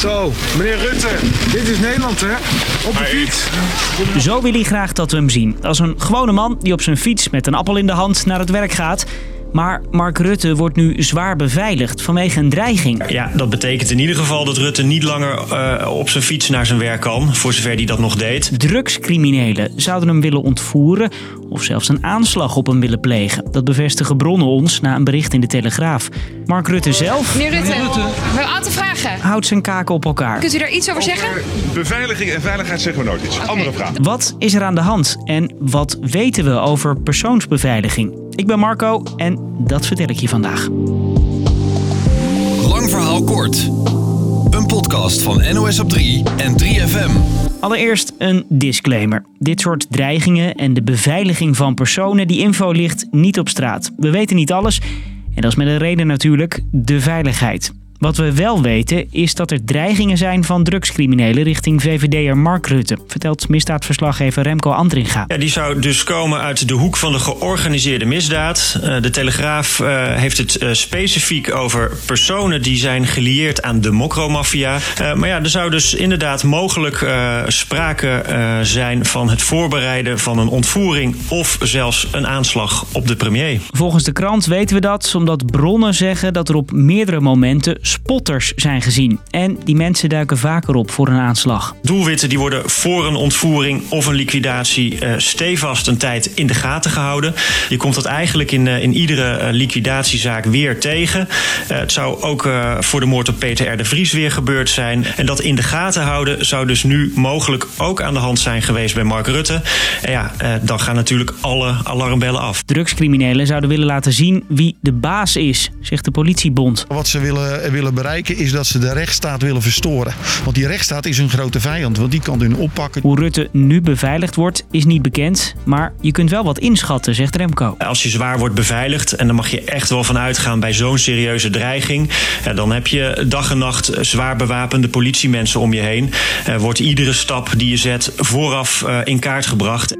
Zo, meneer Rutte, dit is Nederland hè? Op de fiets. Zo wil hij graag dat we hem zien. Als een gewone man die op zijn fiets met een appel in de hand naar het werk gaat. Maar Mark Rutte wordt nu zwaar beveiligd vanwege een dreiging. Ja, dat betekent in ieder geval dat Rutte niet langer uh, op zijn fiets naar zijn werk kan, voor zover hij dat nog deed. Drugscriminelen zouden hem willen ontvoeren of zelfs een aanslag op hem willen plegen. Dat bevestigen bronnen ons na een bericht in de Telegraaf. Mark Rutte zelf. Meneer Rutte, we hebben een aantal vragen. Houdt zijn kaken op elkaar. Kunt u daar iets over zeggen? Beveiliging en veiligheid zeggen we nooit iets. Andere vraag. Wat is er aan de hand en wat weten we over persoonsbeveiliging? Ik ben Marco en dat vertel ik je vandaag. Lang verhaal kort. Een podcast van NOS op 3 en 3FM. Allereerst een disclaimer. Dit soort dreigingen en de beveiliging van personen, die info ligt niet op straat. We weten niet alles en dat is met een reden natuurlijk de veiligheid. Wat we wel weten is dat er dreigingen zijn van drugscriminelen richting VVD'er Mark Rutte, vertelt misdaadverslaggever Remco Andringa. Ja, die zou dus komen uit de hoek van de georganiseerde misdaad. Uh, de Telegraaf uh, heeft het uh, specifiek over personen die zijn gelieerd aan de mokromafia. maar ja, er zou dus inderdaad mogelijk sprake zijn van het voorbereiden van een ontvoering of zelfs een aanslag op de premier. Volgens de krant weten we dat omdat bronnen zeggen dat er op meerdere momenten spotters zijn gezien. En die mensen duiken vaker op voor een aanslag. Doelwitten die worden voor een ontvoering of een liquidatie uh, stevast een tijd in de gaten gehouden. Je komt dat eigenlijk in, uh, in iedere uh, liquidatiezaak weer tegen. het zou ook voor de moord op Peter R. de Vries weer gebeurd zijn. En dat in de gaten houden zou dus nu mogelijk ook aan de hand zijn geweest bij Mark Rutte. En ja, dan gaan natuurlijk alle alarmbellen af. Drugscriminelen zouden willen laten zien wie de baas is, zegt de politiebond. Wat ze willen, willen bereiken is dat ze de rechtsstaat willen verstoren. Want die rechtsstaat is hun grote vijand, want die kan hun oppakken. Hoe Rutte nu beveiligd wordt is niet bekend, maar je kunt wel wat inschatten, zegt Remco. Als je zwaar wordt beveiligd, en dan mag je echt wel van uitgaan bij zo'n serieuze dreiging, dan heb je dag en nacht zwaar bewapende politiemensen om je heen. Wordt iedere stap die je zet vooraf in kaart gebracht.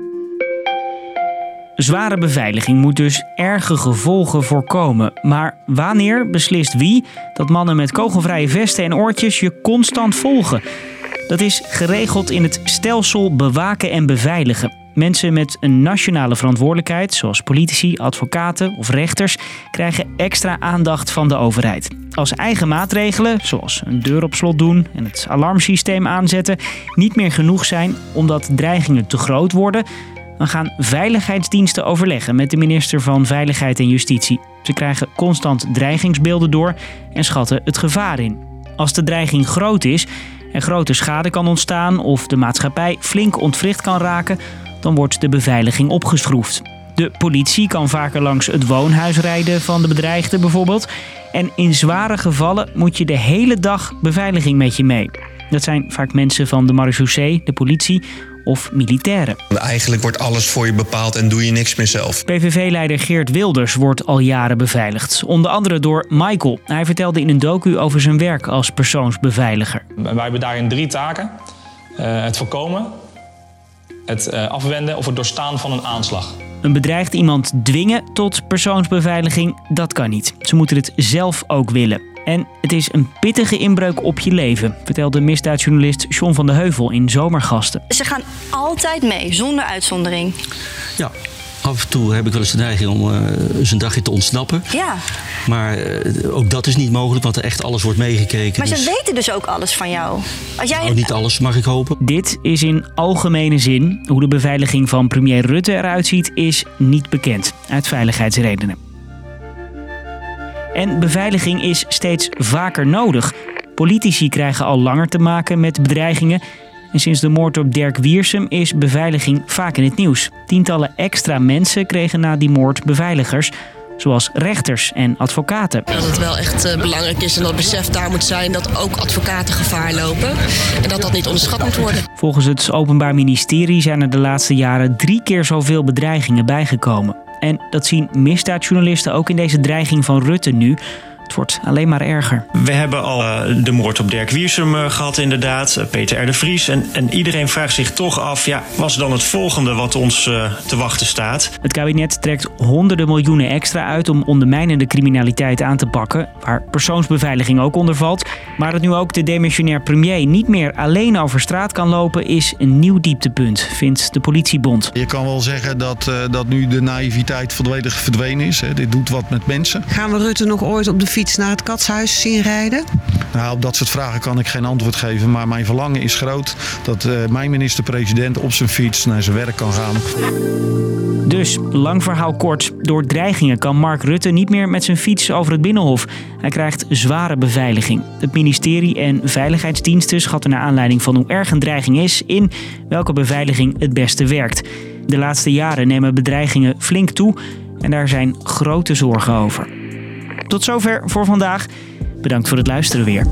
Zware beveiliging moet dus erge gevolgen voorkomen. Maar wanneer beslist wie dat mannen met kogelvrije vesten en oortjes je constant volgen? Dat is geregeld in het stelsel bewaken en beveiligen. Mensen met een nationale verantwoordelijkheid, zoals politici, advocaten of rechters, krijgen extra aandacht van de overheid. Als eigen maatregelen, zoals een deur op slot doen en het alarmsysteem aanzetten, niet meer genoeg zijn omdat dreigingen te groot worden, dan gaan veiligheidsdiensten overleggen met de minister van Veiligheid en Justitie. Ze krijgen constant dreigingsbeelden door en schatten het gevaar in. Als de dreiging groot is en grote schade kan ontstaan of de maatschappij flink ontwricht kan raken, dan wordt de beveiliging opgeschroefd. De politie kan vaker langs het woonhuis rijden van de bedreigde bijvoorbeeld. En in zware gevallen moet je de hele dag beveiliging met je mee. Dat zijn vaak mensen van de marechaussee, de politie of militairen. Eigenlijk wordt alles voor je bepaald en doe je niks meer zelf. PVV-leider Geert Wilders wordt al jaren beveiligd. Onder andere door Michael. Hij vertelde in een docu over zijn werk als persoonsbeveiliger. Wij hebben daarin drie taken. Uh, het voorkomen, het uh, afwenden of het doorstaan van een aanslag. Een bedreigd iemand dwingen tot persoonsbeveiliging, dat kan niet. Ze moeten het zelf ook willen. En het is een pittige inbreuk op je leven, vertelde misdaadjournalist John van de Heuvel in Zomergasten. Ze gaan altijd mee, zonder uitzondering. Ja, af en toe heb ik wel eens de neiging om uh, eens een dagje te ontsnappen. Ja. Maar uh, ook dat is niet mogelijk, want er echt alles wordt meegekeken. Maar dus... ze weten dus ook alles van jou. Als jij... Nou, niet alles, mag ik hopen. Dit is in algemene zin. Hoe de beveiliging van premier Rutte eruit ziet, is niet bekend. Uit veiligheidsredenen. En beveiliging is steeds vaker nodig. Politici krijgen al langer te maken met bedreigingen. En sinds de moord op Dirk Wiersum is beveiliging vaak in het nieuws. Tientallen extra mensen kregen na die moord beveiligers zoals rechters en advocaten. Dat het wel echt uh, belangrijk is en dat besef daar moet zijn dat ook advocaten gevaar lopen en dat dat niet onderschat moet worden. Volgens het Openbaar Ministerie zijn er de laatste jaren drie keer zoveel bedreigingen bijgekomen. En dat zien misdaadjournalisten ook in deze dreiging van Rutte nu. Het wordt alleen maar erger. We hebben al uh, de moord op Dirk Wiersum uh, gehad, inderdaad. Uh, Peter R. de Vries. En, en, iedereen vraagt zich toch af: ja, was dan het volgende wat ons te wachten staat? Het kabinet trekt honderden miljoenen extra uit om ondermijnende criminaliteit aan te pakken. Waar persoonsbeveiliging ook onder valt. Maar dat nu ook de demissionair premier niet meer alleen over straat kan lopen, is een nieuw dieptepunt, vindt de politiebond. Je kan wel zeggen dat, dat nu de naïviteit volledig verdwenen is. Hè. Dit doet wat met mensen. Gaan we Rutte nog ooit op de fiets naar het katshuis zien rijden? Nou, op dat soort vragen kan ik geen antwoord geven. Maar mijn verlangen is groot dat uh, mijn minister-president op zijn fiets naar zijn werk kan gaan. Dus, lang verhaal kort. Door dreigingen kan Mark Rutte niet meer met zijn fiets over het Binnenhof. Hij krijgt zware beveiliging. Het ministerie en veiligheidsdiensten schatten naar aanleiding van hoe erg een dreiging is in welke beveiliging het beste werkt. De laatste jaren nemen bedreigingen flink toe en daar zijn grote zorgen over. Tot zover voor vandaag. Bedankt voor het luisteren weer.